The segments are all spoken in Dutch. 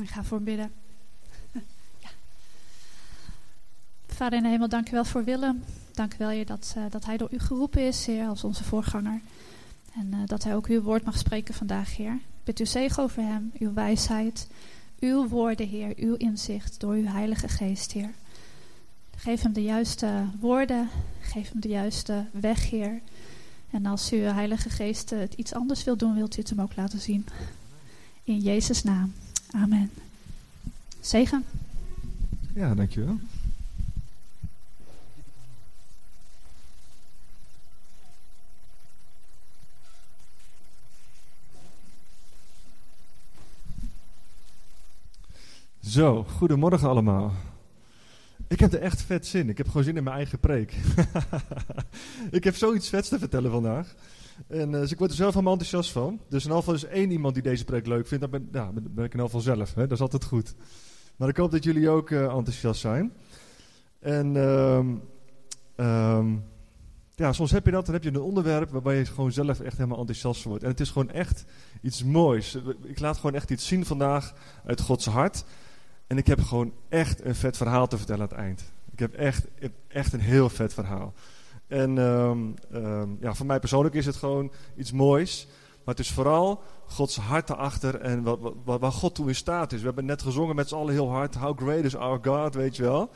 Ik ga voor bidden. ja. Vader in de hemel, dank u wel voor Willem. Dank u wel, dat, uh, dat hij door u geroepen is, Heer, als onze voorganger. En uh, dat hij ook uw woord mag spreken vandaag, Heer. Ik bid uw zegen over hem, uw wijsheid, uw woorden, Heer, uw inzicht door uw Heilige Geest, Heer. Geef hem de juiste woorden, geef hem de juiste weg, Heer. En als u, Heilige Geest, het iets anders wil doen, wilt u het hem ook laten zien. In Jezus' naam. Amen. Zegen. Ja, dankjewel. Zo, goedemorgen allemaal. Ik heb er echt vet zin. Ik heb gewoon zin in mijn eigen preek. ik heb zoiets vets te vertellen vandaag. En, uh, dus ik word er zelf helemaal enthousiast van. Dus in ieder is één iemand die deze preek leuk vindt. Dan ben, ik in ieder geval zelf. Hè? Dat is altijd goed. Maar ik hoop dat jullie ook uh, enthousiast zijn. En um, um, ja, soms heb je dat. Dan heb je een onderwerp waarbij je gewoon zelf echt helemaal enthousiast wordt. En het is gewoon echt iets moois. Ik laat gewoon echt iets zien vandaag uit Gods hart. En ik heb gewoon echt een vet verhaal te vertellen aan het eind. Ik heb echt, echt een heel vet verhaal. En um, um, ja, voor mij persoonlijk is het gewoon iets moois. Maar het is vooral Gods hart erachter en wat, wat, waar God toe in staat is. We hebben net gezongen met z'n allen heel hard. How great is our God, weet je wel.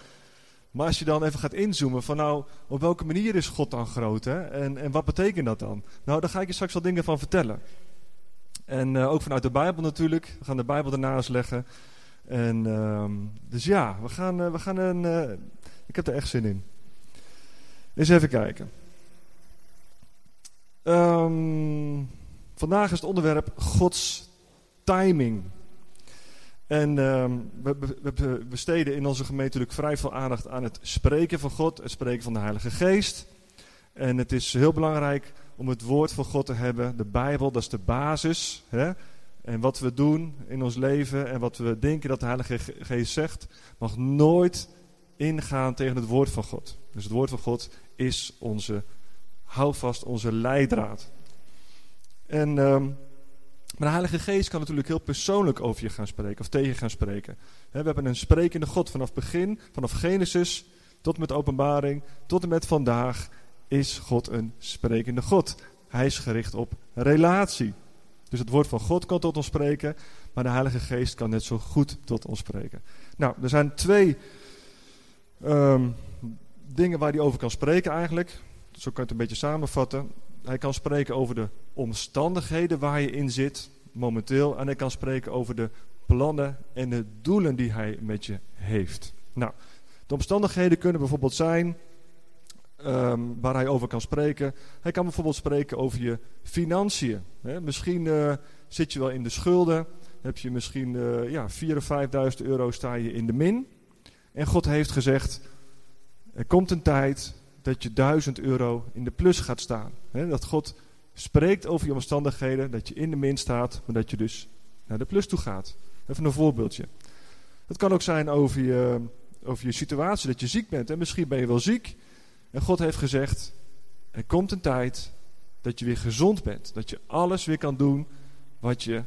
Maar als je dan even gaat inzoomen van nou, op welke manier is God dan groot? Hè? En, en wat betekent dat dan? Nou, daar ga ik je straks wel dingen van vertellen. En uh, ook vanuit de Bijbel natuurlijk. We gaan de Bijbel ernaast leggen. En um, dus ja, we gaan, uh, we gaan een. Uh, ik heb er echt zin in. Eens even kijken. Um, vandaag is het onderwerp Gods timing. En we, we, we, besteden in onze gemeente natuurlijk vrij veel aandacht aan het spreken van God, het spreken van de Heilige Geest. En het is heel belangrijk om het woord van God te hebben, de Bijbel, dat is de basis. Hè? En wat we doen in ons leven en wat we denken dat de Heilige Geest zegt, mag nooit ingaan tegen het woord van God. Dus het woord van God is onze houvast, onze leidraad. En, um, maar de Heilige Geest kan natuurlijk heel persoonlijk over je gaan spreken of tegen je gaan spreken. we hebben een sprekende God vanaf begin, vanaf Genesis tot met openbaring, tot en met vandaag is God een sprekende God. Hij is gericht op relatie. Dus het woord van God kan tot ons spreken, maar de Heilige Geest kan net zo goed tot ons spreken. Nou, er zijn twee um, dingen waar hij over kan spreken eigenlijk. Zo kan je het een beetje samenvatten. Hij kan spreken over de omstandigheden waar je in zit, momenteel. En hij kan spreken over de plannen en de doelen die hij met je heeft. Nou, de omstandigheden kunnen bijvoorbeeld zijn um, waar hij over kan spreken. Hij kan bijvoorbeeld spreken over je financiën. Misschien uh, zit je wel in de schulden. Heb je misschien uh, ja, 4.000 of 5.000 euro sta je in de min. En God heeft gezegd, er komt een tijd dat je 1000 euro in de plus gaat staan. Dat God spreekt over je omstandigheden, dat je in de min staat, maar dat je dus naar de plus toe gaat. Even een voorbeeldje. Het kan ook zijn over je, over je situatie, dat je ziek bent. En misschien ben je wel ziek. En God heeft gezegd, er komt een tijd dat je weer gezond bent. Dat je alles weer kan doen wat je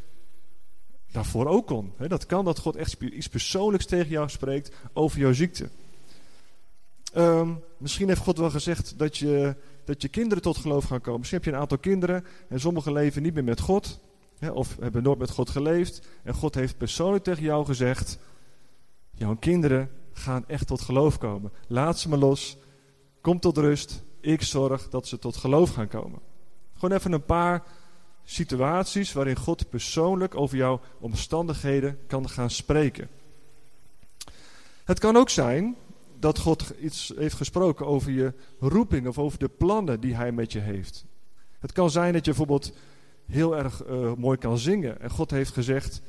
daarvoor ook kon. Dat kan dat God echt iets persoonlijks tegen jou spreekt over jouw ziekte. Um, misschien heeft God wel gezegd dat je, dat je kinderen tot geloof gaan komen. Misschien heb je een aantal kinderen en sommigen leven niet meer met God. Of hebben nooit met God geleefd. En God heeft persoonlijk tegen jou gezegd, jouw kinderen gaan echt tot geloof komen. Laat ze maar los. Kom tot rust. Ik zorg dat ze tot geloof gaan komen. Gewoon even een paar situaties waarin God persoonlijk over jouw omstandigheden kan gaan spreken. Het kan ook zijn dat God iets heeft gesproken over je roeping of over de plannen die hij met je heeft. Het kan zijn dat je bijvoorbeeld heel erg uh, mooi kan zingen en God heeft gezegd,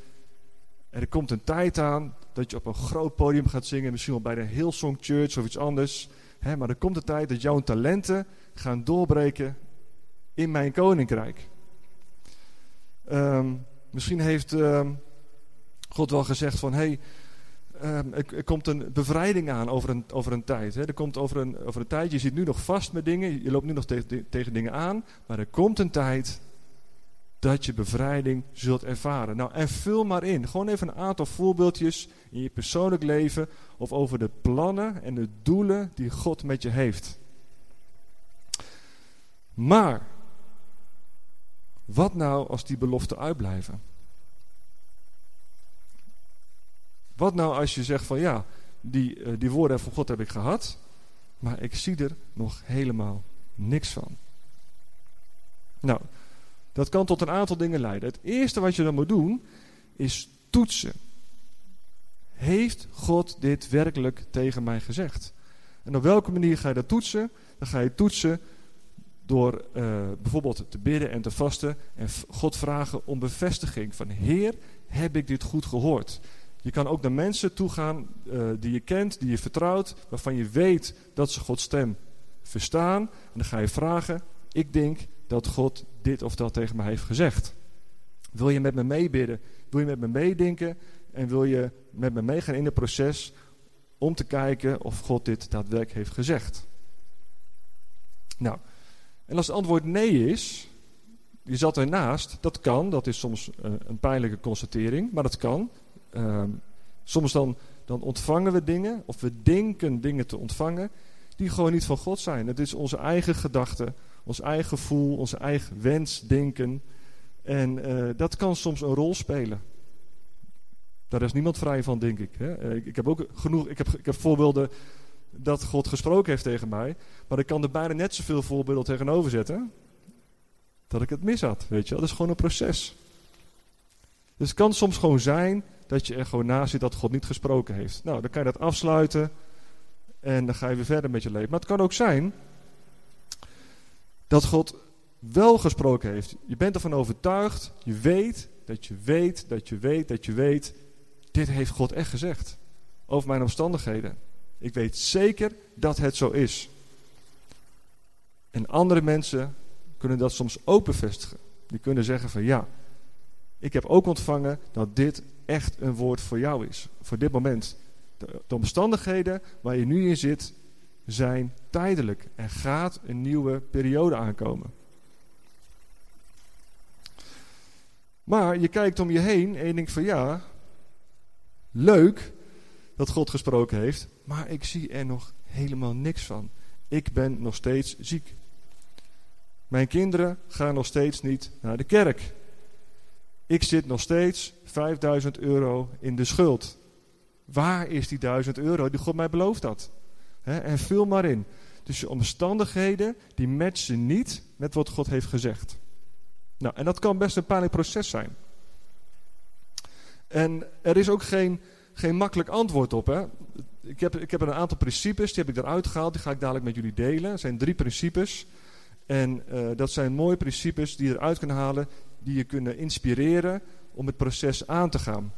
er komt een tijd aan dat je op een groot podium gaat zingen, misschien wel bij de Hillsong Church of iets anders. Hè, maar er komt een tijd dat jouw talenten gaan doorbreken in mijn koninkrijk. Um, misschien heeft um, God wel gezegd van, hey, um, er, komt een bevrijding aan over een, over een tijd. Hè. Er komt over een, over een tijd, je zit nu nog vast met dingen, je loopt nu nog te, te, tegen dingen aan, maar er komt een tijd dat je bevrijding zult ervaren. Nou, en vul maar in. Gewoon even een aantal voorbeeldjes in je persoonlijk leven of over de plannen en de doelen die God met je heeft. Maar, wat nou als die beloften uitblijven? Wat nou als je zegt van ja, die, uh, die woorden van God heb ik gehad, maar ik zie er nog helemaal niks van. Nou, dat kan tot een aantal dingen leiden. Het eerste wat je dan moet doen, is toetsen. Heeft God dit werkelijk tegen mij gezegd? En op welke manier ga je dat toetsen? Dan ga je toetsen door uh, bijvoorbeeld te bidden en te vasten en God vragen om bevestiging van Heer, heb ik dit goed gehoord? Je kan ook naar mensen toe gaan uh, die je kent, die je vertrouwt, waarvan je weet dat ze Gods stem verstaan. En dan ga je vragen, ik denk dat God dit of dat tegen mij heeft gezegd. Wil je met me meebidden? Wil je met me meedenken? En wil je met me meegaan in het proces om te kijken of God dit daadwerkelijk heeft gezegd? Nou, en als het antwoord nee is, je zat ernaast, dat kan, dat is soms uh, een pijnlijke constatering, maar dat kan. Uh, soms dan, dan ontvangen we dingen, of we denken dingen te ontvangen, die gewoon niet van God zijn. Het is onze eigen gedachte, ons eigen gevoel, onze eigen wens, denken. En uh, dat kan soms een rol spelen. Daar is niemand vrij van, denk ik. Hè? Eh, ik, ik, heb ook genoeg, ik heb, ik heb voorbeelden dat God gesproken heeft tegen mij. Maar ik kan er bijna net zoveel voorbeelden tegenover zetten. Dat ik het mis had, weet je Dat is gewoon een proces. Dus het kan soms gewoon zijn dat je er gewoon naast zit dat God niet gesproken heeft. Nou, dan kan je dat afsluiten. En dan ga je weer verder met je leven. Maar het kan ook zijn dat God wel gesproken heeft. Je bent ervan overtuigd. Je weet dat je weet dat je weet dat je weet. Dit heeft God echt gezegd. Over mijn omstandigheden. Ik weet zeker dat het zo is. En andere mensen kunnen dat soms ook bevestigen. Die kunnen zeggen van ja, ik heb ook ontvangen dat dit echt een woord voor jou is. Voor dit moment. De, de omstandigheden waar je nu in zit zijn tijdelijk. Er gaat een nieuwe periode aankomen. Maar je kijkt om je heen en je denkt van ja, leuk dat God gesproken heeft, maar ik zie er nog helemaal niks van. Ik ben nog steeds ziek. Mijn kinderen gaan nog steeds niet naar de kerk. Ik zit nog steeds 5000 euro in de schuld. Waar is die 1000 euro die God mij beloofd had? en vul maar in. Dus je omstandigheden die matchen niet met wat God heeft gezegd. Nou, en dat kan best een pijnlijk proces zijn. En er is ook geen, geen makkelijk antwoord op. Hè? Ik, heb, ik heb een aantal principes, die heb ik eruit gehaald. Die ga ik dadelijk met jullie delen. Het zijn drie principes. En uh, dat zijn mooie principes die je eruit kunnen halen. Die je kunnen inspireren om het proces aan te gaan.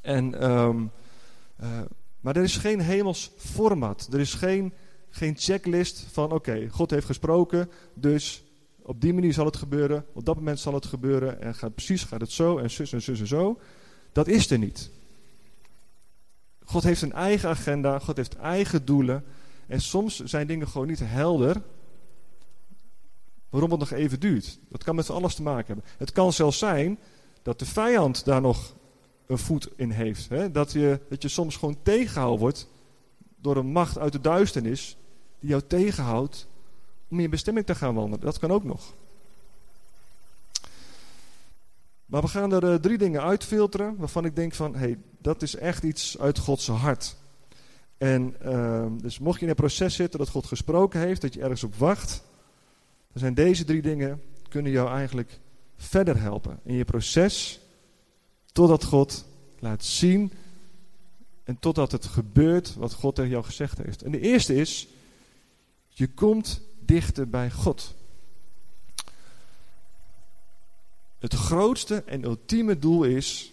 En, um, uh, maar er is geen hemels format. Er is geen, geen checklist van oké, God heeft gesproken, dus op die manier zal het gebeuren, op dat moment zal het gebeuren en gaat, precies gaat het zo en zus en zus en zo. Dat is er niet. God heeft een eigen agenda, God heeft eigen doelen en soms zijn dingen gewoon niet helder waarom het nog even duurt. Dat kan met alles te maken hebben. Het kan zelfs zijn dat de vijand daar nog een voet in heeft. Hè? Dat, je, dat je soms gewoon tegengehouden wordt door een macht uit de duisternis die jou tegenhoudt om in je bestemming te gaan wandelen. Dat kan ook nog. Maar we gaan er uh, drie dingen uitfilteren waarvan ik denk van, hé, hey, dat is echt iets uit Gods hart. En uh, dus mocht je in een proces zitten dat God gesproken heeft, dat je ergens op wacht, dan zijn deze drie dingen, kunnen jou eigenlijk verder helpen in je proces Totdat God laat zien en totdat het gebeurt wat God tegen jou gezegd heeft. En de eerste is, je komt dichter bij God. Het grootste en ultieme doel is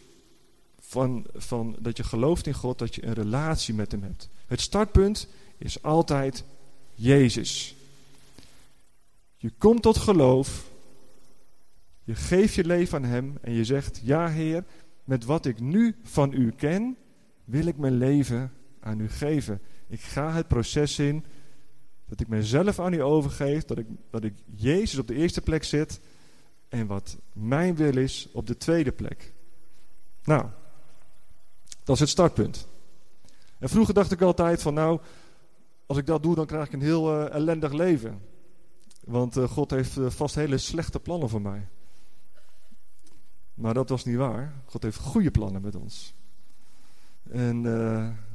van, van dat je gelooft in God, dat je een relatie met Hem hebt. Het startpunt is altijd Jezus. Je komt tot geloof, je geeft je leven aan Hem en je zegt, ja Heer, met wat ik nu van u ken, wil ik mijn leven aan u geven. Ik ga het proces in dat ik mezelf aan u overgeef, dat ik, dat ik Jezus op de eerste plek zet en wat mijn wil is op de tweede plek. Nou, dat is het startpunt. En vroeger dacht ik altijd van nou, als ik dat doe dan krijg ik een heel uh, ellendig leven. Want uh, God heeft uh, vast hele slechte plannen voor mij. Maar dat was niet waar. God heeft goede plannen met ons. En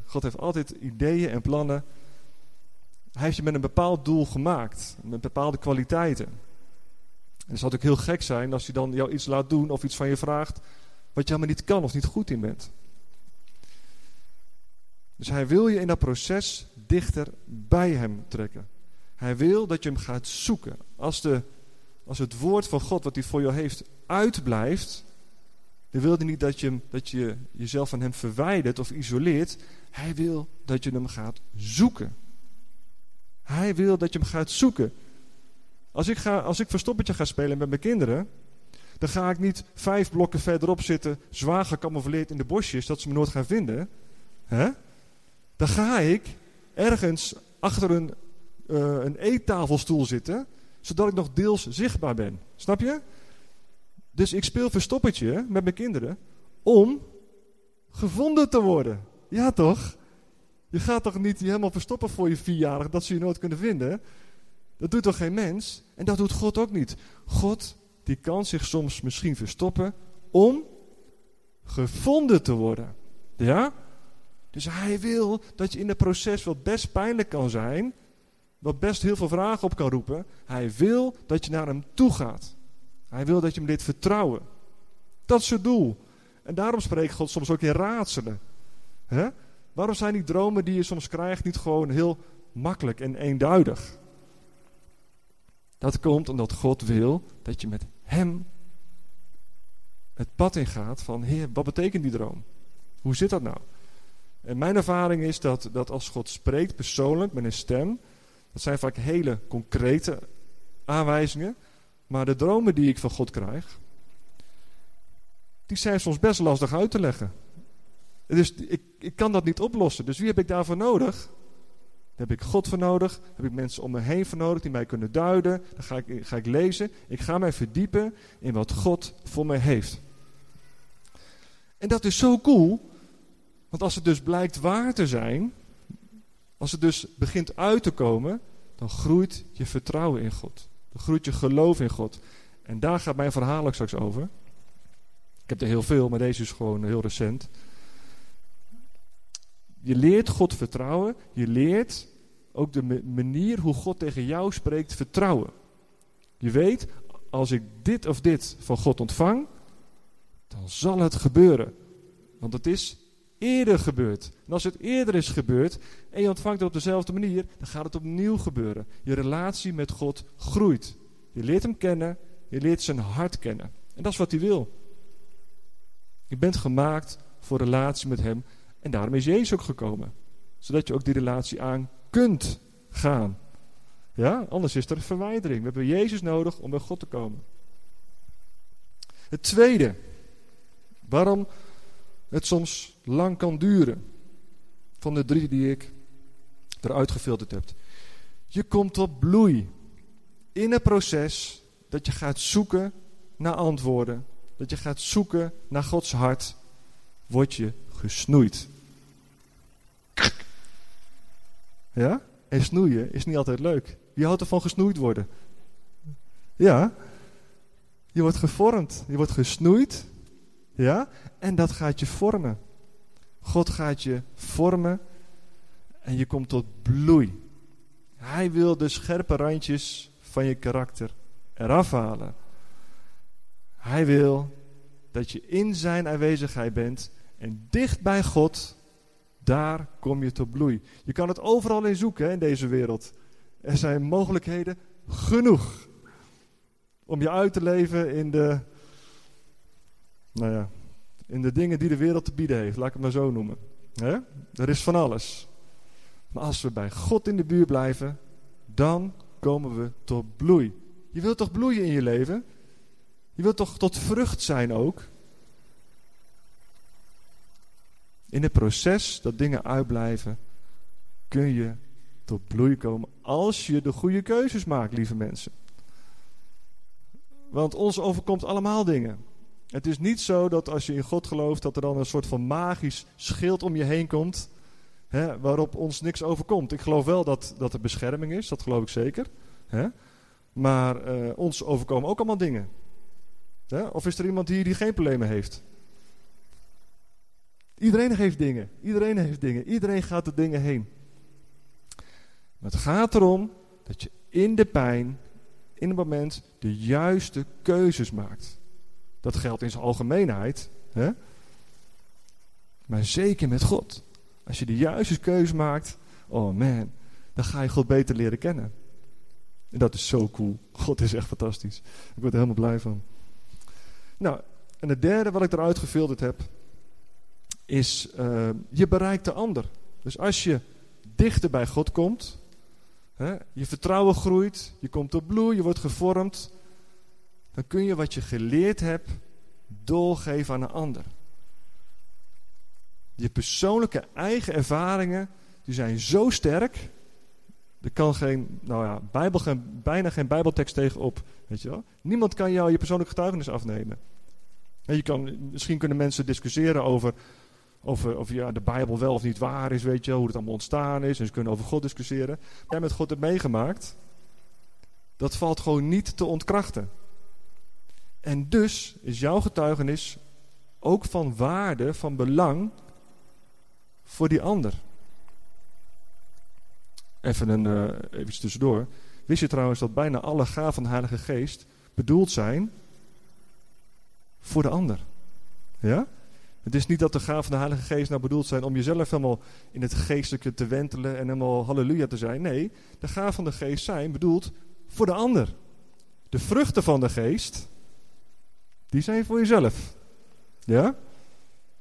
God heeft altijd ideeën en plannen. Hij heeft je met een bepaald doel gemaakt. Met bepaalde kwaliteiten. En het zou ook heel gek zijn als hij dan jou iets laat doen of iets van je vraagt wat je helemaal niet kan of niet goed in bent. Dus hij wil je in dat proces dichter bij hem trekken. Hij wil dat je hem gaat zoeken. Als, de, als het woord van God wat hij voor jou heeft uitblijft, dan wil hij niet dat je, dat je jezelf van hem verwijdert of isoleert. Hij wil dat je hem gaat zoeken. Hij wil dat je hem gaat zoeken. Als ik, ga, als ik verstoppertje ga spelen met mijn kinderen, dan ga ik niet vijf blokken verderop zitten, zwaar gecamoufleerd in de bosjes, dat ze me nooit gaan vinden. Dan ga ik ergens achter een, uh, een eettafelstoel zitten, zodat ik nog deels zichtbaar ben. Snap je? Dus ik speel verstoppertje met mijn kinderen om gevonden te worden. Ja toch? Je gaat toch niet helemaal verstoppen voor je vierjarig dat ze je nooit kunnen vinden? Dat doet toch geen mens? En dat doet God ook niet. God die kan zich soms misschien verstoppen om gevonden te worden. Ja? Dus hij wil dat je in het proces wat best pijnlijk kan zijn, wat best heel veel vragen op kan roepen, hij wil dat je naar hem toe gaat. Hij wil dat je hem dit vertrouwen. Dat is het doel. En daarom spreekt God soms ook in raadselen. Waarom zijn die dromen die je soms krijgt niet gewoon heel makkelijk en eenduidig? Dat komt omdat God wil dat je met Hem het pad ingaat van, Heer, wat betekent die droom? Hoe zit dat nou? En mijn ervaring is dat, dat als God spreekt persoonlijk met een stem, dat zijn vaak hele concrete aanwijzingen, maar de dromen die ik van God krijg, die zijn soms best lastig uit te leggen. Dus ik, ik kan dat niet oplossen. Dus wie heb ik daarvoor nodig? Daar heb ik God voor nodig. Heb ik mensen om me heen voor nodig die mij kunnen duiden. Dan ga ik, ga ik lezen. Ik ga mij verdiepen in wat God voor mij heeft. En dat is zo cool. Want als het dus blijkt waar te zijn. Als het dus begint uit te komen. Dan groeit je vertrouwen in God. Dan groeit je geloof in God. En daar gaat mijn verhaal ook straks over. Ik heb er heel veel, maar deze is gewoon heel recent. Je leert God vertrouwen. Je leert ook de manier hoe God tegen jou spreekt vertrouwen. Je weet, als ik dit of dit van God ontvang, dan zal het gebeuren. Want het is eerder gebeurd. En als het eerder is gebeurd en je ontvangt het op dezelfde manier, dan gaat het opnieuw gebeuren. Je relatie met God groeit. Je leert hem kennen, je leert zijn hart kennen. En dat is wat hij wil. Je bent gemaakt voor relatie met hem en daarom is Jezus ook gekomen. Zodat je ook die relatie aan kunt gaan. Ja, anders is er verwijdering. We hebben Jezus nodig om bij God te komen. Het tweede, waarom het soms lang kan duren, van de drie die ik eruit gefilterd heb. Je komt tot bloei in het proces dat je gaat zoeken naar antwoorden, dat je gaat zoeken naar Gods hart, word je gesnoeid. Ja? En snoeien is niet altijd leuk. Wie houdt ervan gesnoeid worden? Ja. Je wordt gevormd. Je wordt gesnoeid. Ja. En dat gaat je vormen. God gaat je vormen. En je komt tot bloei. Hij wil de scherpe randjes van je karakter eraf halen. Hij wil dat je in zijn aanwezigheid bent en dicht bij God daar kom je tot bloei. Je kan het overal in zoeken in deze wereld. Er zijn mogelijkheden genoeg. Om je uit te leven in de, nou ja, in de dingen die de wereld te bieden heeft. Laat ik het maar zo noemen. Er is van alles. Maar als we bij God in de buurt blijven, dan komen we tot bloei. Je wilt toch bloeien in je leven? Je wilt toch tot vrucht zijn ook? In het proces dat dingen uitblijven, kun je tot bloei komen als je de goede keuzes maakt, lieve mensen. Want ons overkomt allemaal dingen. Het is niet zo dat als je in God gelooft, dat er dan een soort van magisch schild om je heen komt. Hè, waarop ons niks overkomt. Ik geloof wel dat, dat er bescherming is, dat geloof ik zeker. Hè? Maar uh, ons overkomen ook allemaal dingen. Hè? Of is er iemand hier die geen problemen heeft? Iedereen heeft dingen. Iedereen heeft dingen. Iedereen gaat de dingen heen. Maar het gaat erom dat je in de pijn, in het moment, de juiste keuzes maakt. Dat geldt in zijn algemeenheid. Hè? Maar zeker met God. Als je de juiste keuze maakt, oh man, dan ga je God beter leren kennen. En dat is zo cool. God is echt fantastisch. Ik word er helemaal blij van. Nou, en het derde wat ik eruit gefilterd heb, is uh, je bereikt de ander. Dus als je dichter bij God komt, hè, je vertrouwen groeit, je komt op bloei, je wordt gevormd, dan kun je wat je geleerd hebt doorgeven aan een ander. Je persoonlijke eigen ervaringen, die zijn zo sterk. Er kan geen, nou ja, Bijbel, geen, bijna geen Bijbeltekst tegenop. Weet je wel? Niemand kan jou je persoonlijke getuigenis afnemen. En je kan, misschien kunnen mensen discussiëren over, over of ja, de Bijbel wel of niet waar is, weet je, hoe het allemaal ontstaan is. En ze kunnen over God discussiëren. Jij met God hebt meegemaakt. Dat valt gewoon niet te ontkrachten. En dus is jouw getuigenis ook van waarde, van belang voor die ander. Even een, uh, even tussendoor. Wist je trouwens dat bijna alle gaven van de Heilige Geest bedoeld zijn voor de ander? Ja? Het is niet dat de gaven van de Heilige Geest nou bedoeld zijn om jezelf helemaal in het geestelijke te wentelen en helemaal halleluja te zijn. Nee, de gaven van de Geest zijn bedoeld voor de ander. De vruchten van de Geest, die zijn voor jezelf. Ja?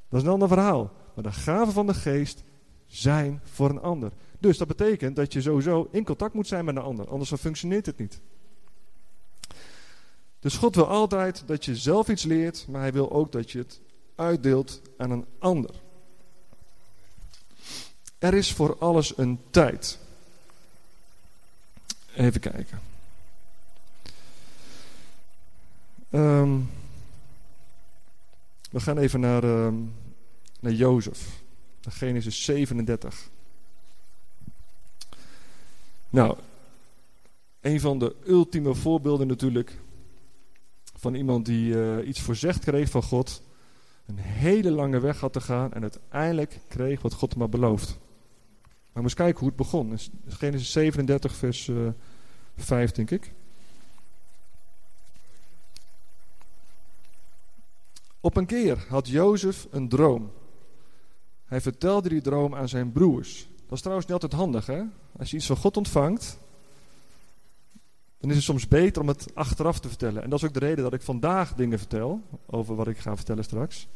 Dat is een ander verhaal. Maar de gaven van de geest zijn voor een ander. Dus dat betekent dat je sowieso in contact moet zijn met een ander. Anders functioneert het niet. Dus God wil altijd dat je zelf iets leert, maar hij wil ook dat je het uitdeelt aan een ander. Er is voor alles een tijd. Even kijken. Um, we gaan even naar, uh, naar Jozef. Genesis 37. Nou, een van de ultieme voorbeelden natuurlijk van iemand die uh, iets voorzegd kreeg van God. Een hele lange weg had te gaan en uiteindelijk kreeg wat God hem had beloofd. Maar we eens kijken hoe het begon. Genesis 37 vers uh, eh, 5 denk ik. Op een keer had Jozef een droom. Hij vertelde die droom aan zijn broers. Dat is trouwens niet altijd handig, hè? Als je iets van God ontvangt, dan is het soms beter om het achteraf te vertellen. En dat is ook de reden dat ik vandaag dingen vertel, over wat ik ga vertellen straks.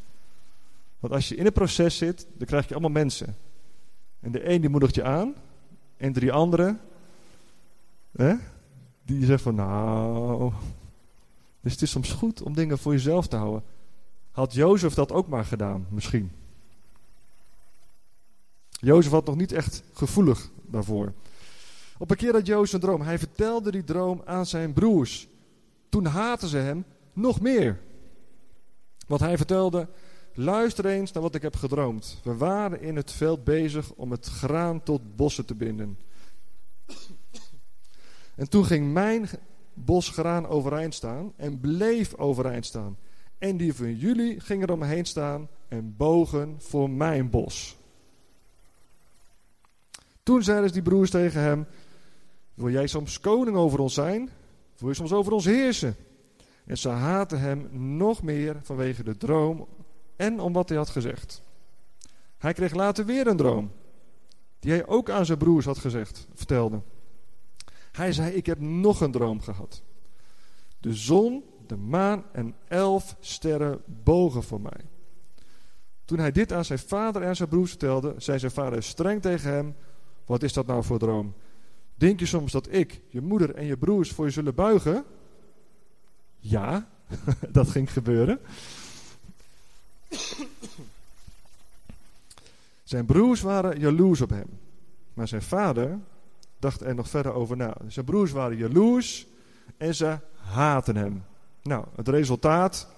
Want als je in een proces zit, dan krijg je allemaal mensen. En de een die moedigt je aan, en drie anderen, hè, die zeggen van nou... Dus het is soms goed om dingen voor jezelf te houden. Had Jozef dat ook maar gedaan, misschien. Jozef had nog niet echt gevoelig daarvoor. Op een keer had Jozef een droom. Hij vertelde die droom aan zijn broers. Toen haatten ze hem nog meer. Want hij vertelde, luister eens naar wat ik heb gedroomd. We waren in het veld bezig om het graan tot bossen te binden. En toen ging mijn bos graan overeind staan en bleef overeind staan. En die van jullie gingen er omheen staan en bogen voor mijn bos. Toen zeiden die broers tegen hem: Wil jij soms koning over ons zijn? Wil je soms over ons heersen? En ze haatten hem nog meer vanwege de droom en om wat hij had gezegd. Hij kreeg later weer een droom, die hij ook aan zijn broers had gezegd, vertelde. Hij zei: Ik heb nog een droom gehad. De zon de maan en elf sterren bogen voor mij. Toen hij dit aan zijn vader en zijn broers vertelde, zei zijn vader streng tegen hem: Wat is dat nou voor droom? Denk je soms dat ik, je moeder en je broers voor je zullen buigen? Ja, dat ging gebeuren. Zijn broers waren jaloers op hem. Maar zijn vader dacht er nog verder over na. Zijn broers waren jaloers en ze haten hem. Nou, het resultaat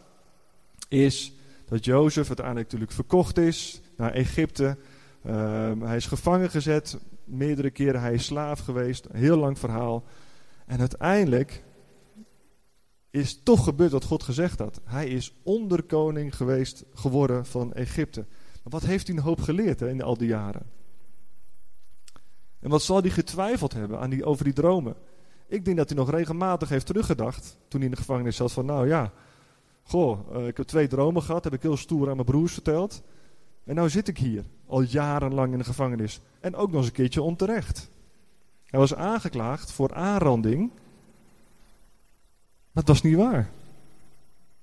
is dat Jozef uiteindelijk natuurlijk verkocht is naar Egypte. Ehm, hij is gevangen gezet, meerdere keren hij is slaaf geweest, een heel lang verhaal. En uiteindelijk is toch gebeurd wat God gezegd had. Hij is onderkoning geweest geworden van Egypte. Maar wat heeft hij een hoop geleerd hè, in al die jaren? En wat zal hij getwijfeld hebben aan die, over die dromen? Ik denk dat hij nog regelmatig heeft teruggedacht toen hij in de gevangenis zat van nou ja, goh, uh, ik heb twee dromen gehad, heb ik heel stoer aan mijn broers verteld. En nou zit ik hier, al jarenlang in de gevangenis. En ook nog eens een keertje onterecht. Hij was aangeklaagd voor aanranding. Maar het was niet waar.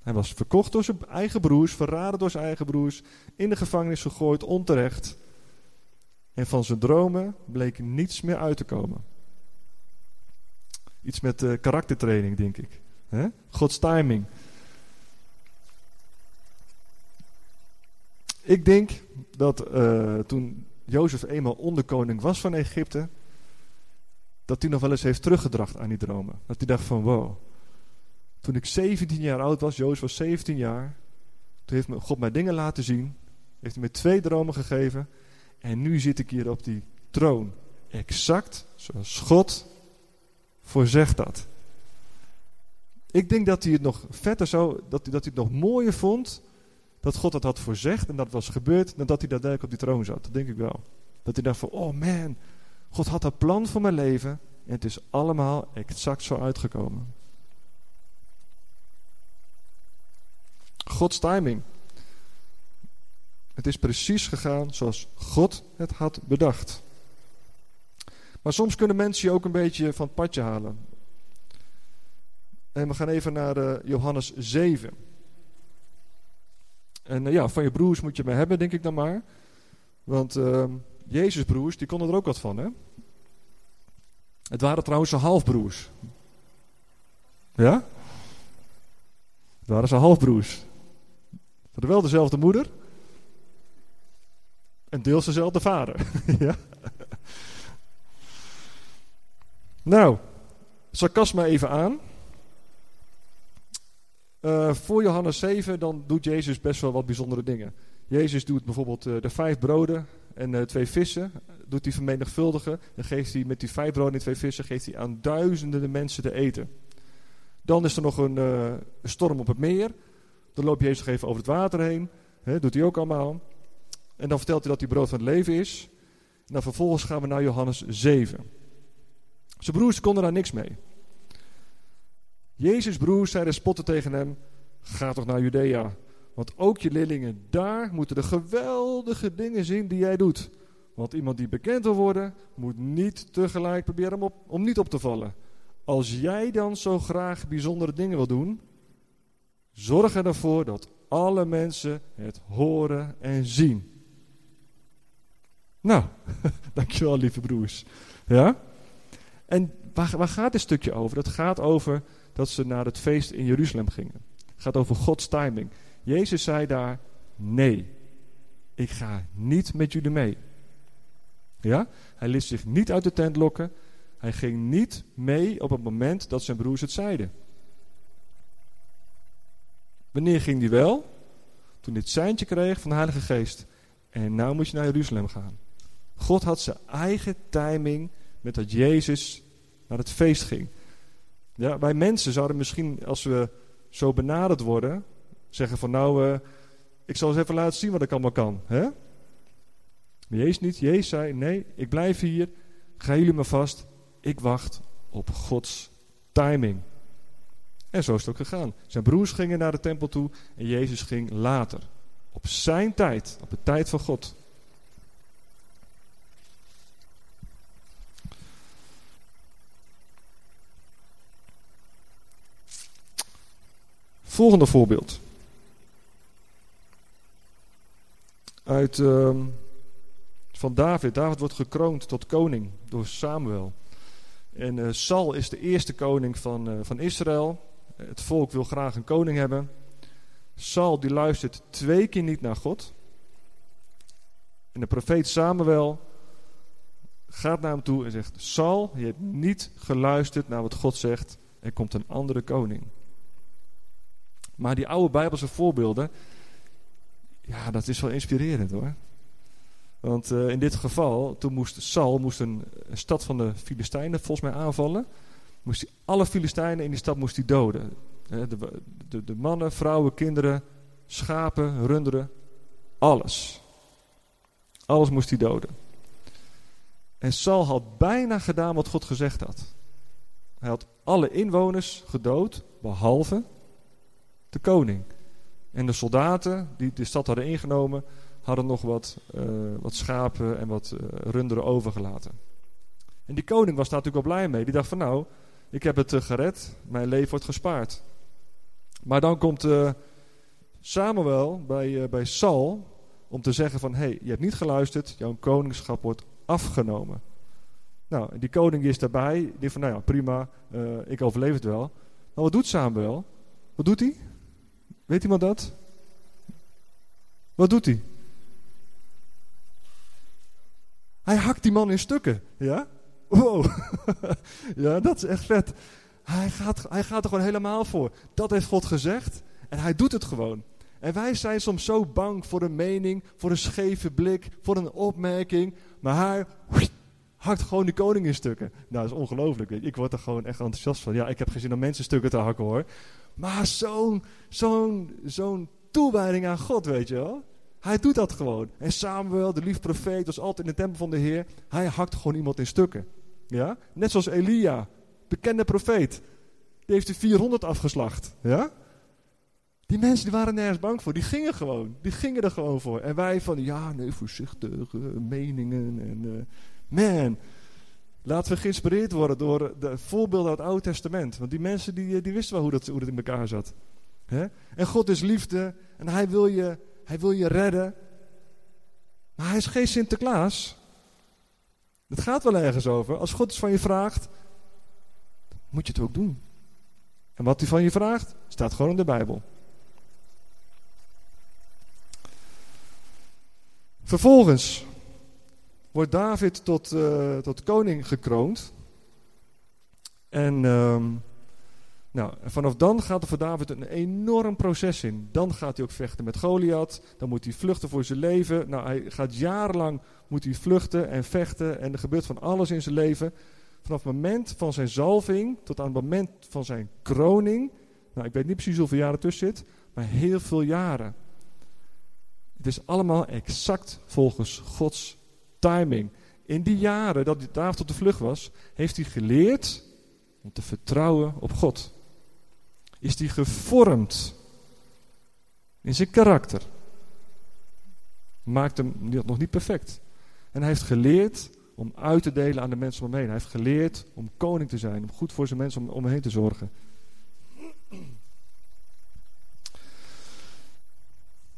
Hij was verkocht door zijn eigen broers, verraden door zijn eigen broers, in de gevangenis gegooid, onterecht. En van zijn dromen bleek niets meer uit te komen. Iets met uh, karaktertraining, denk ik. Gods timing. Ik denk dat uh, toen Jozef eenmaal onderkoning was van Egypte, dat hij nog wel eens heeft teruggedracht aan die dromen. Dat hij dacht van wow, toen ik 17 jaar oud was, Jozef was 17 jaar, toen heeft God mij dingen laten zien, heeft hij me twee dromen gegeven en nu zit ik hier op die troon. Exact zoals God voorzegt dat. Ik denk dat hij het nog vetter zou, dat hij, dat hij het nog mooier vond dat God dat had voorzegd en dat was gebeurd, dan dat hij daadwerkelijk op die troon zat. Dat denk ik wel. Dat hij dacht van, oh man, God had een plan voor mijn leven en het is allemaal exact zo uitgekomen. Gods timing. Het is precies gegaan zoals God het had bedacht. Maar soms kunnen mensen je ook een beetje van het padje halen. En we gaan even naar uh, Johannes 7. En uh, ja, van je broers moet je me hebben, denk ik dan maar. Want uh, Jezus' broers, die konden er ook wat van, hè? Het waren trouwens zijn halfbroers. Ja? Het waren zijn halfbroers. Ze hadden wel dezelfde moeder. En deels dezelfde vader. ja? Nou, sarcasme even aan. Uh, voor Johannes 7 dan doet Jezus best wel wat bijzondere dingen. Jezus doet bijvoorbeeld uh, de vijf broden en uh, twee vissen. Doet hij vermenigvuldigen. Dan geeft hij met die vijf broden en twee vissen geeft hij aan duizenden mensen te eten. Dan is er nog een, een storm op het meer. Dan loopt Jezus nog even over het water heen. He, doet hij ook allemaal. En dan vertelt hij dat hij brood van het leven is. En dan vervolgens gaan we naar Johannes 7. Zijn broers konden daar niks mee. Jezus' broers zeiden spotten tegen hem: Ga toch naar Judea. Want ook je leerlingen daar moeten de geweldige dingen zien die jij doet. Want iemand die bekend wil worden, moet niet tegelijk proberen om, om niet op te vallen. Als jij dan zo graag bijzondere dingen wil doen, zorg ervoor dat alle mensen het horen en zien. Nou, dankjewel lieve broers. Ja? En waar, waar gaat dit stukje over? Dat gaat over dat ze naar het feest in Jeruzalem gingen. Het gaat over Gods timing. Jezus zei daar: Nee, ik ga niet met jullie mee. Ja? Hij liet zich niet uit de tent lokken. Hij ging niet mee op het moment dat zijn broers het zeiden. Wanneer ging hij wel? Toen hij het seintje kreeg van de Heilige Geest. En nou moet je naar Jeruzalem gaan. God had zijn eigen timing met dat Jezus naar het feest ging. Ja, wij mensen zouden misschien, als we zo benaderd worden, zeggen van nou, uh, ik zal eens even laten zien wat ik allemaal kan. Hè? Maar Jezus niet. Jezus zei, nee, ik blijf hier. Ga jullie maar vast. Ik wacht op Gods timing. En zo is het ook gegaan. Zijn broers gingen naar de tempel toe en Jezus ging later. Op zijn tijd, op de tijd van God. Volgende voorbeeld. Uit uh, van David. David wordt gekroond tot koning door Samuel. En uh, Sal is de eerste koning van, uh, van Israël. Het volk wil graag een koning hebben. Sal die luistert twee keer niet naar God. En de profeet Samuel gaat naar hem toe en zegt: Sal, je hebt niet geluisterd naar wat God zegt. Er komt een andere koning. Maar die oude Bijbelse voorbeelden, ja, dat is wel inspirerend hoor. Want uh, in dit geval, toen moest Saul moest een, een, stad van de Filistijnen volgens mij aanvallen. Moest hij alle Filistijnen in die stad moest hij doden. De, de, de mannen, vrouwen, kinderen, schapen, runderen, alles. Alles moest hij doden. En Saul had bijna gedaan wat God gezegd had. Hij had alle inwoners gedood, behalve de koning. En de soldaten die de stad hadden ingenomen, hadden nog wat, uh, wat schapen en wat uh, runderen overgelaten. En die koning was daar natuurlijk wel blij mee. Die dacht van nou, ik heb het uh, gered, mijn leven wordt gespaard. Maar dan komt Samuel bij, bij Saul om te zeggen van hé, hey, je hebt niet geluisterd, jouw koningschap wordt afgenomen. Nou, die koning is daarbij, die van nou ja, prima, ik overleef het wel. Maar wat doet Samuel? Wat doet hij? Weet iemand dat? Wat doet hij? Hij hakt die man in stukken. Ja? Wow. ja, dat is echt vet. Hij gaat, hij gaat er gewoon helemaal voor. Dat heeft God gezegd. En hij doet het gewoon. En wij zijn soms zo bang voor een mening, voor een scheve blik, voor een opmerking. Maar hij hakt gewoon die koning in stukken. Nou, dat is ongelooflijk. Ik word er gewoon echt enthousiast van. Ja, ik heb gezien om mensen stukken te hakken hoor. Maar zo'n zo'n zo'n toewijding aan God, weet je wel. Hij doet dat gewoon. En Samuel, de lief profeet, was altijd in de tempel van de Heer. Hij hakt gewoon iemand in stukken. Ja? Net zoals Elia, bekende profeet. Die heeft de 400 afgeslacht. Ja? Die mensen die waren nergens bang voor. Die gingen gewoon. Die gingen er gewoon voor. En wij van, ja, nee, voorzichtige meningen. En, uh, man, laten we geïnspireerd worden door de voorbeelden uit het Oude Testament. Want die mensen die, die wisten wel hoe dat, hoe dat in elkaar zat. En God is liefde. En hij wil je hij wil je redden. Maar hij is geen Sinterklaas. Het gaat wel ergens over. Als God iets van je vraagt, moet je het ook doen. En wat hij van je vraagt, staat gewoon in de Bijbel. Vervolgens wordt David tot, uh, tot koning gekroond. En uh, nou, vanaf dan gaat er voor David een enorm proces in. Dan gaat hij ook vechten met Goliath. Dan moet hij vluchten voor zijn leven. Nou, hij gaat jarenlang moet hij vluchten en vechten. En er gebeurt van alles in zijn leven. Vanaf het moment van zijn zalving tot aan het moment van zijn kroning. Nou, ik weet niet precies hoeveel jaren tussen zit. Maar heel veel jaren. Het is allemaal exact volgens Gods timing. In die jaren dat David op de vlucht was, heeft hij geleerd om te vertrouwen op God is die gevormd in zijn karakter. Maakt hem nog niet perfect. En hij heeft geleerd om uit te delen aan de mensen om hem heen. Hij heeft geleerd om koning te zijn, om goed voor zijn mensen om, om hem heen te zorgen.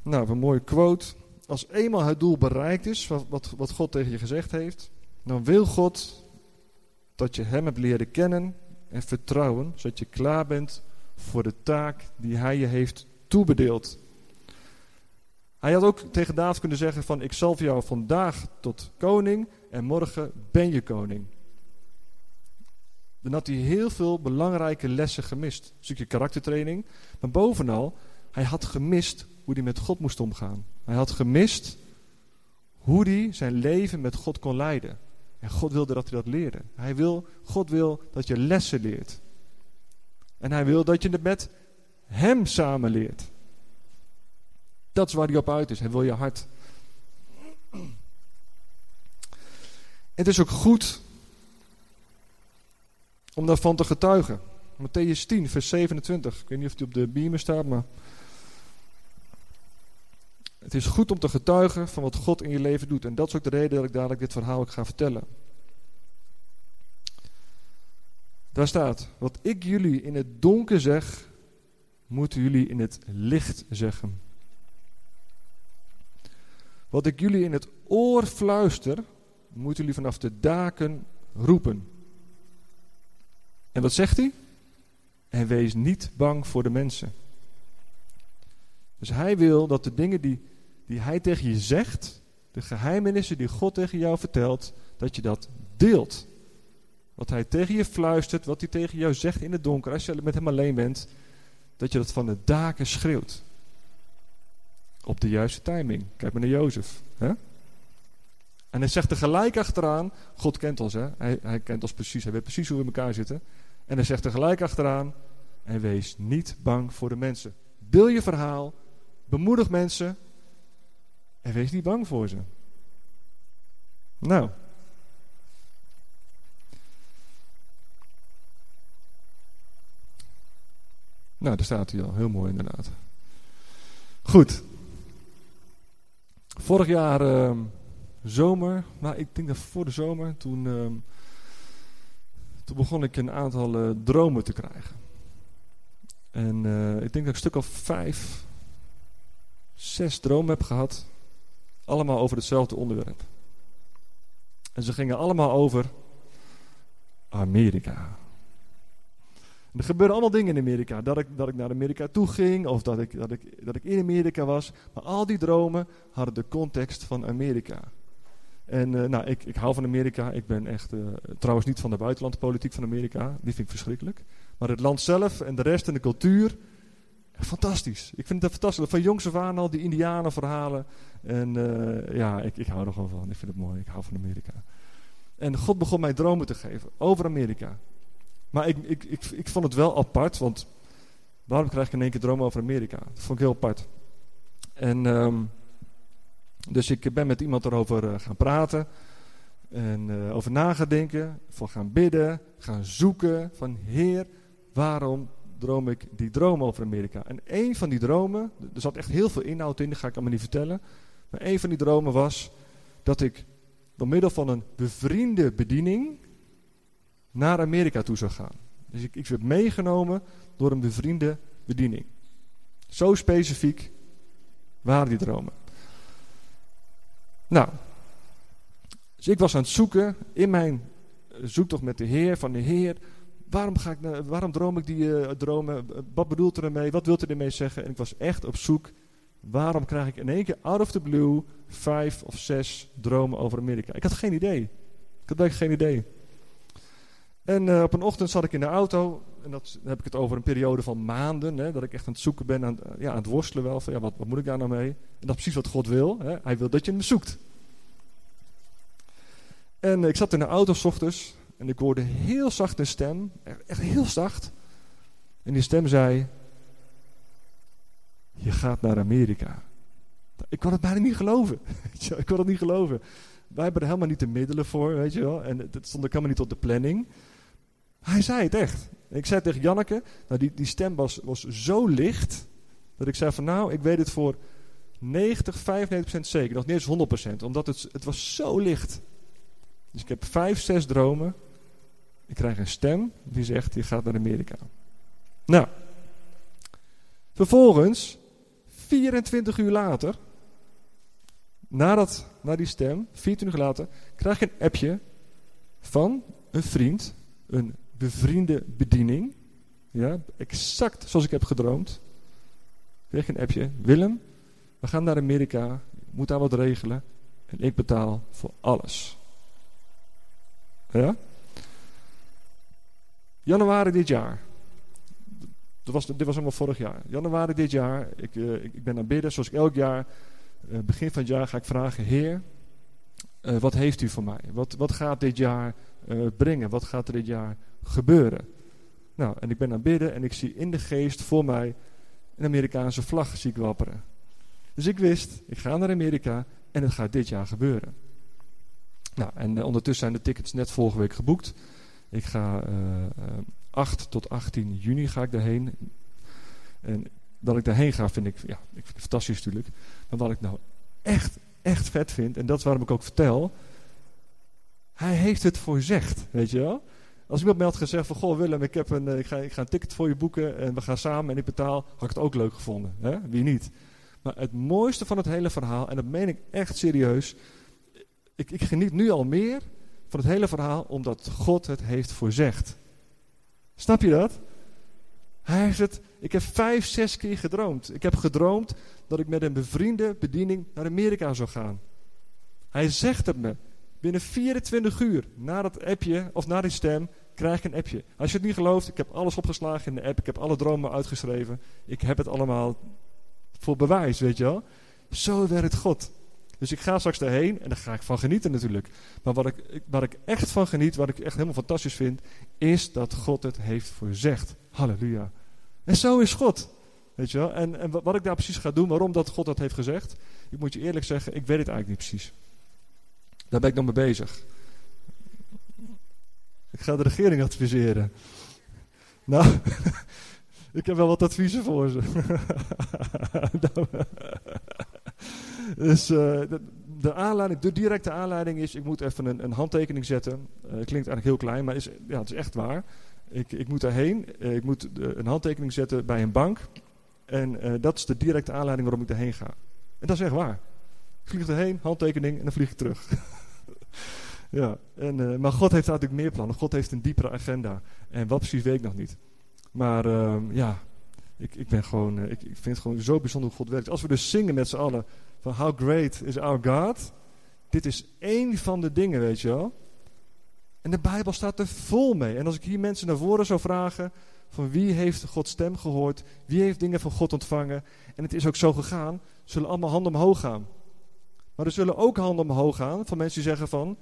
Nou, een mooie quote. Als eenmaal het doel bereikt is, wat, wat God tegen je gezegd heeft, dan wil God dat je Hem hebt leren kennen en vertrouwen, zodat je klaar bent voor de taak die hij je heeft toebedeeld. Hij had ook tegen David kunnen zeggen van ik zal jou vandaag tot koning en morgen ben je koning. Dan had hij heel veel belangrijke lessen gemist. Een stukje karaktertraining. Maar bovenal, hij had gemist hoe hij met God moest omgaan. Hij had gemist hoe hij zijn leven met God kon leiden. En God wilde dat hij dat leerde. Hij wil, God wil dat je lessen leert. En hij wil dat je het met hem samen leert. Dat is waar hij op uit is. Hij wil je hart. Het is ook goed om daarvan te getuigen. Matthäus 10, vers 27. Ik weet niet of die op de beamer staat, maar... Het is goed om te getuigen van wat God in je leven doet. En dat is ook de reden dat ik dadelijk dit verhaal ook ga vertellen. Daar staat, wat ik jullie in het donker zeg, moeten jullie in het licht zeggen. Wat ik jullie in het oor fluister, moeten jullie vanaf de daken roepen. En wat zegt hij? En wees niet bang voor de mensen. Dus hij wil dat de dingen die, die hij tegen je zegt, de geheimenissen die God tegen jou vertelt, dat je dat deelt. Wat hij tegen je fluistert, wat hij tegen jou zegt in het donker, als je met hem alleen bent, dat je dat van de daken schreeuwt. Op de juiste timing. Kijk maar naar Jozef. Hè? En hij zegt er gelijk achteraan, God kent ons hè, hij, hij kent ons precies, hij weet precies hoe we in elkaar zitten. En hij zegt er gelijk achteraan, en wees niet bang voor de mensen. Deel je verhaal, bemoedig mensen en wees niet bang voor ze. Nou. Nou, daar staat hij al. Heel mooi inderdaad. Goed. Vorig jaar uh, zomer, nou ik denk dat voor de zomer, toen, uh, toen begon ik een aantal uh, dromen te krijgen. En uh, ik denk dat ik een stuk of vijf, zes dromen heb gehad. Allemaal over hetzelfde onderwerp. En ze gingen allemaal over Amerika. Er gebeurden allemaal dingen in Amerika. Dat ik, dat ik naar Amerika toe ging of dat ik, dat, ik, dat ik in Amerika was. Maar al die dromen hadden de context van Amerika. En uh, nou, ik, ik hou van Amerika. Ik ben echt, uh, trouwens niet van de buitenlandpolitiek van Amerika. Die vind ik verschrikkelijk. Maar het land zelf en de rest en de cultuur, fantastisch. Ik vind het fantastisch. Van jongs af al die indianenverhalen. En uh, ja, ik, ik hou er gewoon van. Ik vind het mooi. Ik hou van Amerika. En God begon mij dromen te geven over Amerika. Maar ik, ik, ik, ik vond het wel apart, want waarom krijg ik in één keer dromen over Amerika? Dat vond ik heel apart. En um, dus ik ben met iemand erover uh, gaan praten. En uh, over na gaan denken, van gaan bidden, gaan zoeken van Heer, waarom droom ik die droom over Amerika? En een van die dromen, er zat echt heel veel inhoud in, dat ga ik allemaal niet vertellen. Maar een van die dromen was dat ik door middel van een bevriende bediening naar Amerika toe zou gaan. Dus ik, ik werd meegenomen door een bevriende bediening. Zo specifiek waren die dromen. Nou, dus ik was aan het zoeken in mijn zoektocht met de Heer, van de Heer, waarom, ga ik, waarom droom ik die uh, dromen? Wat bedoelt er ermee? Wat wilt u ermee zeggen? En ik was echt op zoek, waarom krijg ik in één keer out of the blue vijf of zes dromen over Amerika? Ik had geen idee. Ik had eigenlijk geen idee. En uh, op een ochtend zat ik in de auto, en dat, heb ik het over een periode van maanden, hè, dat ik echt aan het zoeken ben, aan, ja, aan het worstelen wel, van ja, wat, wat moet ik daar nou mee? En dat is precies wat God wil, hè. hij wil dat je hem zoekt. En uh, ik zat in de auto s en ik hoorde heel zacht een stem, echt heel zacht. En die stem zei, je gaat naar Amerika. Ik kon het bijna niet geloven. ik kon het niet geloven. Wij hebben er helemaal niet de middelen voor, weet je wel. En het stond ook helemaal niet op de planning. Hij zei het echt. Ik zei tegen Janneke, nou die, die stem was, was zo licht, dat ik zei van nou, ik weet het voor 90, 95% zeker. Nog niet eens 100%, omdat het, het was zo licht. Dus ik heb vijf, zes dromen. Ik krijg een stem die zegt, je gaat naar Amerika. Nou, vervolgens, 24 uur later, nadat, na die stem, 24 uur later, krijg ik een appje van een vriend, een bevriende bediening. Ja, exact zoals ik heb gedroomd. Kreeg een appje. Willem, we gaan naar Amerika. Ik moet daar wat regelen. En ik betaal voor alles. Ja? Januari dit jaar. Dat was, dit was allemaal vorig jaar. Januari dit jaar. Ik, uh, ik, ben aan bidden, zoals ik elk jaar. Uh, begin van het jaar ga ik vragen: Heer, uh, wat heeft u voor mij? Wat, wat gaat dit jaar brengen? Wat gaat er dit jaar gebeuren? Nou, en ik ben aan bidden en ik zie in de geest voor mij een Amerikaanse vlag zie wapperen. Dus ik wist, ik ga naar Amerika en het gaat dit jaar gebeuren. Nou, en ondertussen zijn de tickets net vorige week geboekt. Ik ga uh, uh, 8 tot 18 juni ga ik daarheen. En dat ik daarheen ga vind ik, ja, ik vind het fantastisch natuurlijk. Maar wat ik nou echt, echt vet vind, en dat is waarom ik ook vertel. Hij heeft het voorzegd, weet je wel. Als iemand mij had gezegd van, goh Willem, ik, heb een, ik, ga, ik ga een ticket voor je boeken en we gaan samen en ik betaal, had ik het ook leuk gevonden. Hè? Wie niet? Maar het mooiste van het hele verhaal, en dat meen ik echt serieus, ik, ik geniet nu al meer van het hele verhaal omdat God het heeft voorzegd. Snap je dat? Hij heeft het, ik heb vijf, zes keer gedroomd. Ik heb gedroomd dat ik met een bevriende bediening naar Amerika zou gaan. Hij zegt het me. Binnen 24 uur na dat appje of na die stem krijg ik een appje. Als je het niet gelooft, ik heb alles opgeslagen in de app. Ik heb alle dromen uitgeschreven. Ik heb het allemaal voor bewijs, weet je wel. Zo werkt God. Dus ik ga straks daarheen en daar ga ik van genieten natuurlijk. Maar wat ik, waar ik echt van geniet, wat ik echt helemaal fantastisch vind, is dat God het heeft voorzegd. Halleluja. En zo is God. Weet je wel? En, en wat ik daar precies ga doen, waarom dat God dat heeft gezegd, ik moet je eerlijk zeggen, ik weet het eigenlijk niet precies. Daar ben ik nog mee bezig. Ik ga de regering adviseren. Nou, ik heb wel wat adviezen voor ze. dus uh, de, de, aanleiding, de directe aanleiding is, ik moet even een, een handtekening zetten. Uh, klinkt eigenlijk heel klein, maar is, ja, het is echt waar. Ik, ik moet daarheen, uh, ik moet een handtekening zetten bij een bank. En dat is de directe aanleiding waarom ik daarheen ga. En dat is echt waar. Ik vlieg erheen, handtekening en dan vlieg ik terug. ja, en, maar God heeft natuurlijk meer plannen. God heeft een diepere agenda. En wat precies weet ik nog niet. Maar ehm, ja, ik, ik ben gewoon, ik, ik vind het gewoon zo bijzonder hoe God werkt. Als we dus zingen met z'n allen van How Great is Our God. Dit is één van de dingen, weet je wel. En de Bijbel staat er vol mee. En als ik hier mensen naar voren zou vragen, van wie heeft Gods stem gehoord, wie heeft dingen van God ontvangen, en het is ook zo gegaan, zullen allemaal handen omhoog gaan. Maar er zullen ook handen omhoog gaan van mensen die zeggen van,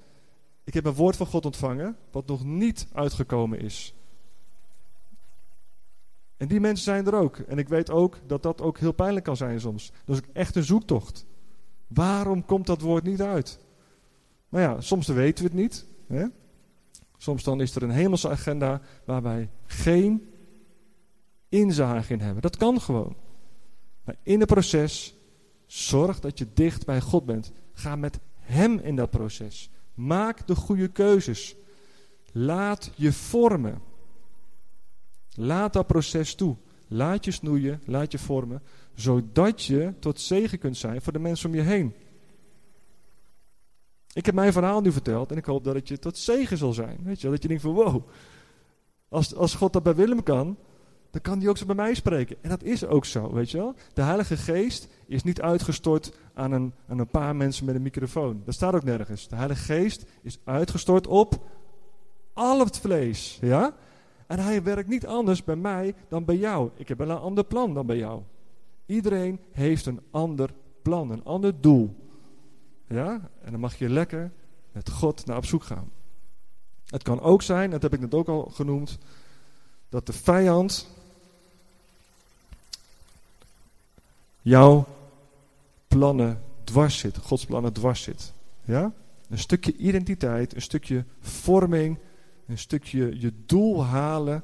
ik heb een woord van God ontvangen, wat nog niet uitgekomen is. En die mensen zijn er ook. En ik weet ook dat dat ook heel pijnlijk kan zijn soms. Dat is ook echt een zoektocht. Waarom komt dat woord niet uit? Maar ja, soms weten we het niet. Hè? Soms dan is er een hemelse agenda waar wij geen inzage in hebben. Dat kan gewoon. Maar in het proces, zorg dat je dicht bij God bent. Ga met Hem in dat proces. Maak de goede keuzes. Laat je vormen. Laat dat proces toe. Laat je snoeien, laat je vormen, zodat je tot zegen kunt zijn voor de mensen om je heen. Ik heb mijn verhaal nu verteld en ik hoop dat het je tot zegen zal zijn. Weet je, dat je denkt van wow, als, als God dat bij Willem kan, dan kan hij ook zo bij mij spreken. En dat is ook zo, weet je wel. De Heilige Geest is niet uitgestort aan een, aan een paar mensen met een microfoon. Dat staat ook nergens. De Heilige Geest is uitgestort op al het vlees, ja. En hij werkt niet anders bij mij dan bij jou. Ik heb wel een ander plan dan bij jou. Iedereen heeft een ander plan, een ander doel. Ja? En dan mag je lekker met God naar op zoek gaan. Het kan ook zijn, dat heb ik net ook al genoemd, dat de vijand jouw plannen dwars zit, Gods plannen dwars zit. Ja? Een stukje identiteit, een stukje vorming, een stukje je doel halen,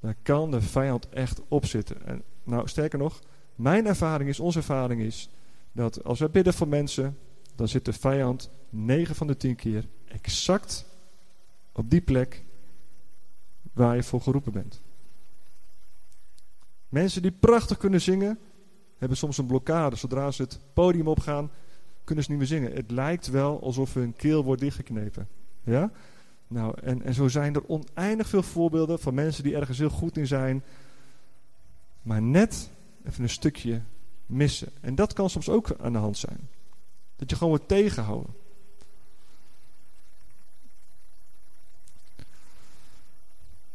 daar kan de vijand echt op zitten. En nou, sterker nog, mijn ervaring is, onze ervaring is, dat als wij bidden voor mensen, dan zit de vijand 9 van de 10 keer exact op die plek waar je voor geroepen bent. Mensen die prachtig kunnen zingen, hebben soms een blokkade. Zodra ze het podium opgaan, kunnen ze niet meer zingen. Het lijkt wel alsof hun keel wordt dichtgeknepen. Ja? Nou, en, en zo zijn er oneindig veel voorbeelden van mensen die ergens heel goed in zijn, maar net even een stukje missen. En dat kan soms ook aan de hand zijn. Dat je gewoon wordt tegenhouden.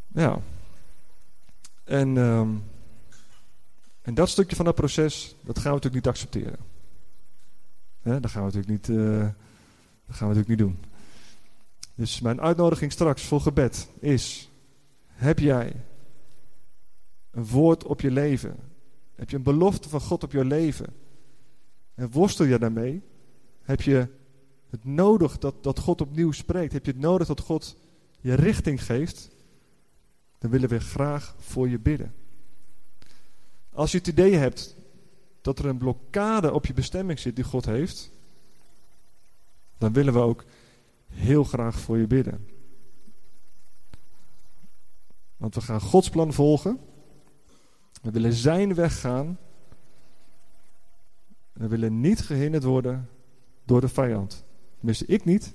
Ja. En, um, en dat stukje van dat proces, dat gaan we natuurlijk niet accepteren. Dat gaan we natuurlijk niet, uh, dat gaan we natuurlijk niet doen. Dus mijn uitnodiging straks voor gebed is: heb jij een woord op je leven? Heb je een belofte van God op je leven? En worstel je daarmee? Heb je het nodig dat, dat God opnieuw spreekt? Heb je het nodig dat God je richting geeft? Dan willen we graag voor je bidden. Als je het idee hebt dat er een blokkade op je bestemming zit die God heeft, dan willen we ook heel graag voor je bidden. Want we gaan Gods plan volgen. We willen zijn weg gaan. We willen niet gehinderd worden door de vijand. Tenminste, ik niet.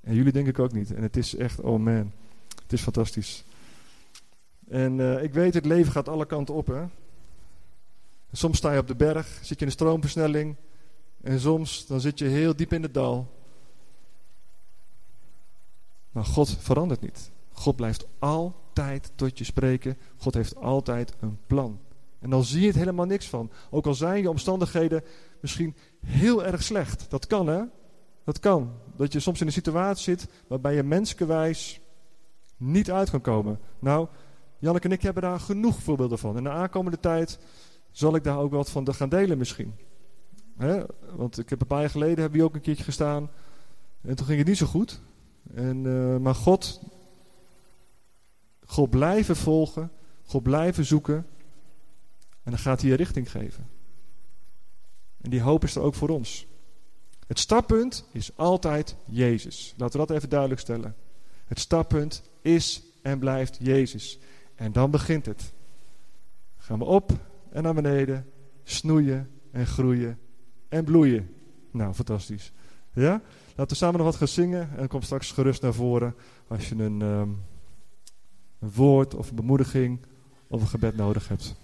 En jullie denk ik ook niet. En het is echt, oh man, het is fantastisch. En uh, ik weet, het leven gaat alle kanten op. Hè? Soms sta je op de berg, zit je in een stroomversnelling. En soms dan zit je heel diep in het dal. Maar God verandert niet. God blijft altijd tot je spreken. God heeft altijd een plan. En dan zie je het helemaal niks van. Ook al zijn je omstandigheden misschien heel erg slecht. Dat kan hè. Dat kan. Dat je soms in een situatie zit waarbij je menselijkerwijs niet uit kan komen. Nou, Janneke en ik hebben daar genoeg voorbeelden van. En de aankomende tijd zal ik daar ook wat van gaan delen misschien. Want ik heb een paar jaar geleden hebben we ook een keertje gestaan. En toen ging het niet zo goed. En, uh, maar God, God blijven volgen. God blijven zoeken. En dan gaat hij je richting geven. En die hoop is er ook voor ons. Het startpunt is altijd Jezus. Laten we dat even duidelijk stellen. Het startpunt is en blijft Jezus. En dan begint het. Gaan we op en naar beneden, snoeien en groeien en bloeien. Nou, fantastisch. Ja? Laten we samen nog wat gaan zingen en kom straks gerust naar voren als je een, um, een woord of een bemoediging of een gebed nodig hebt.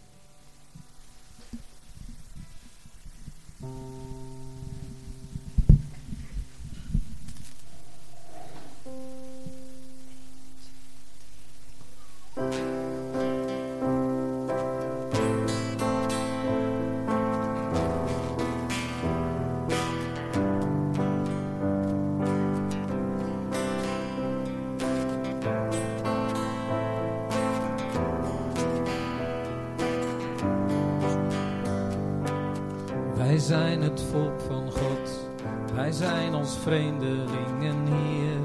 Vreemdelingen hier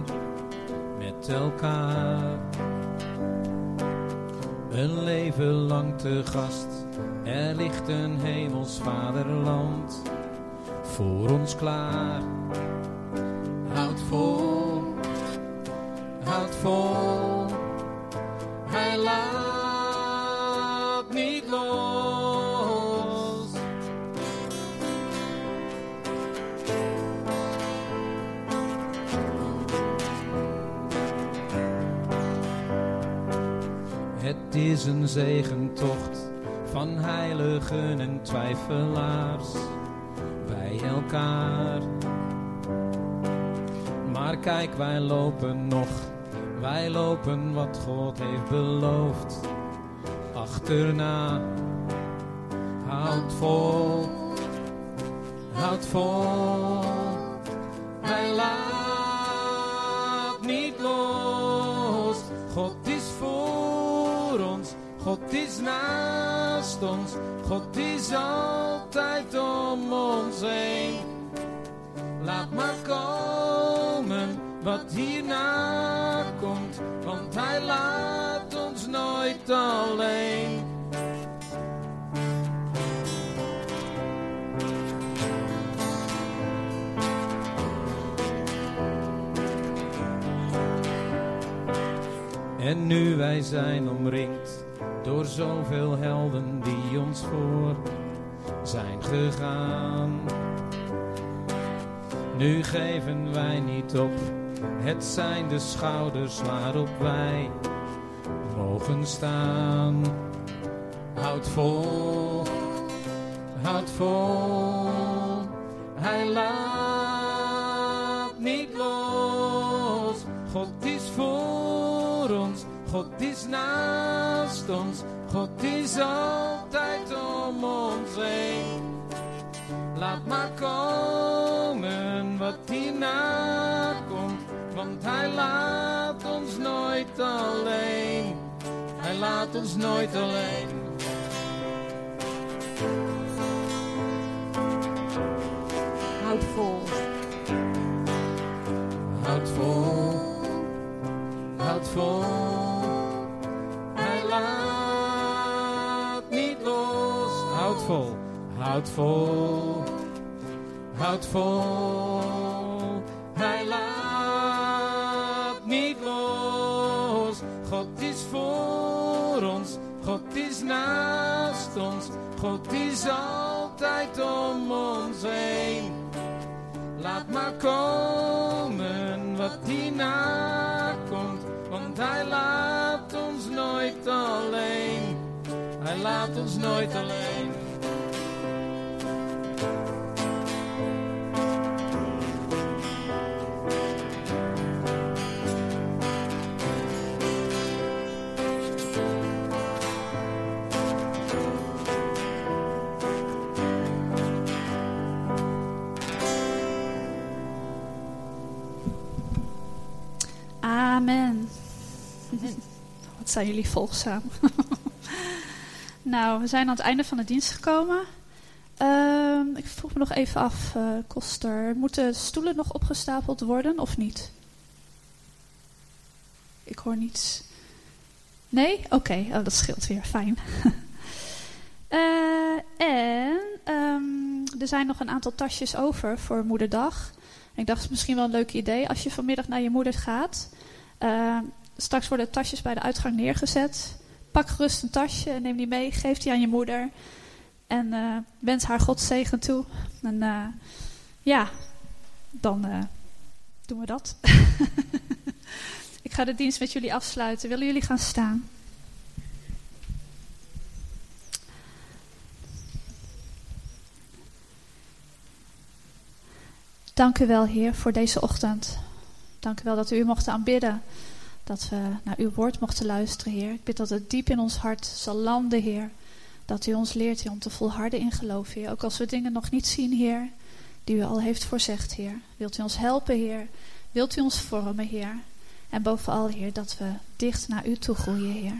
met elkaar. Een leven lang te gast, er ligt een hemels vaderland voor ons klaar. Zegentocht van heiligen en twijfelaars bij elkaar. Maar kijk, wij lopen nog, wij lopen wat God heeft beloofd. Achterna, houd vol, houd vol, God is naast ons, God is altijd om ons heen. Laat maar komen wat hierna komt, want Hij laat ons nooit alleen. En nu wij zijn omringd door zoveel helden die ons voor zijn gegaan. Nu geven wij niet op, het zijn de schouders waarop wij mogen staan. Houd vol, houd vol, hij laat niet los. God is naast ons, God is altijd om ons heen. Laat maar komen wat hierna komt, want Hij laat ons nooit alleen. Hij laat ons nooit alleen. Houd vol. Houd vol. Houd vol. vol, houd vol, houd vol. Hij laat niet los. God is voor ons, God is naast ons, God is altijd om ons heen. Laat maar komen wat hierna komt, want Hij laat ons nooit alleen. Hij laat ons nooit alleen. Zijn jullie volgzaam. nou, we zijn aan het einde van de dienst gekomen. Ehm, ik vroeg me nog even af, uh, Koster. Moeten stoelen nog opgestapeld worden of niet? Ik hoor niets. Nee? Oké, oh, dat scheelt weer. Fijn. uh, en um, er zijn nog een aantal tasjes over voor Moederdag. ik dacht, het is misschien wel een leuk idee als je vanmiddag naar je moeder gaat. Straks worden tasjes bij de uitgang neergezet. Pak gerust een tasje neem die mee. Geef die aan je moeder. En uh, wens haar God zegen toe. En uh, ja, dan uh, doen we dat. Ik ga de dienst met jullie afsluiten. Willen jullie gaan staan? Dank u wel, Heer, voor deze ochtend. Dank u wel dat u u mocht aanbidden. Dat we naar uw woord mochten luisteren, Heer. Ik bid dat het diep in ons hart zal landen, Heer. Dat u ons leert, om te volharden in geloof, Heer. Ook als we dingen nog niet zien, Heer, die u al heeft voorzegd, Heer. Wilt u ons helpen, Heer? Wilt u ons vormen, Heer? En bovenal, Heer, dat we dicht naar u toe groeien, Heer.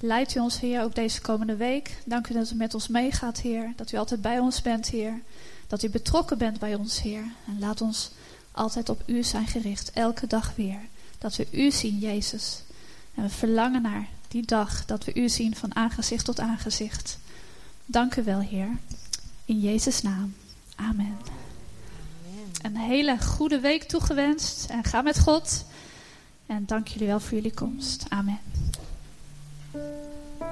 Leidt u ons, Heer, ook deze komende week. Dank u dat u met ons meegaat, Heer. Dat u altijd bij ons bent, Heer. Dat u betrokken bent bij ons, Heer. En laat ons altijd op u zijn gericht, elke dag weer. Dat we u zien, Jezus. En we verlangen naar die dag dat we u zien van aangezicht tot aangezicht. Dank u wel, Heer. In Jezus' naam. Amen. Een hele goede week toegewenst. En ga met God. En dank jullie wel voor jullie komst. Amen.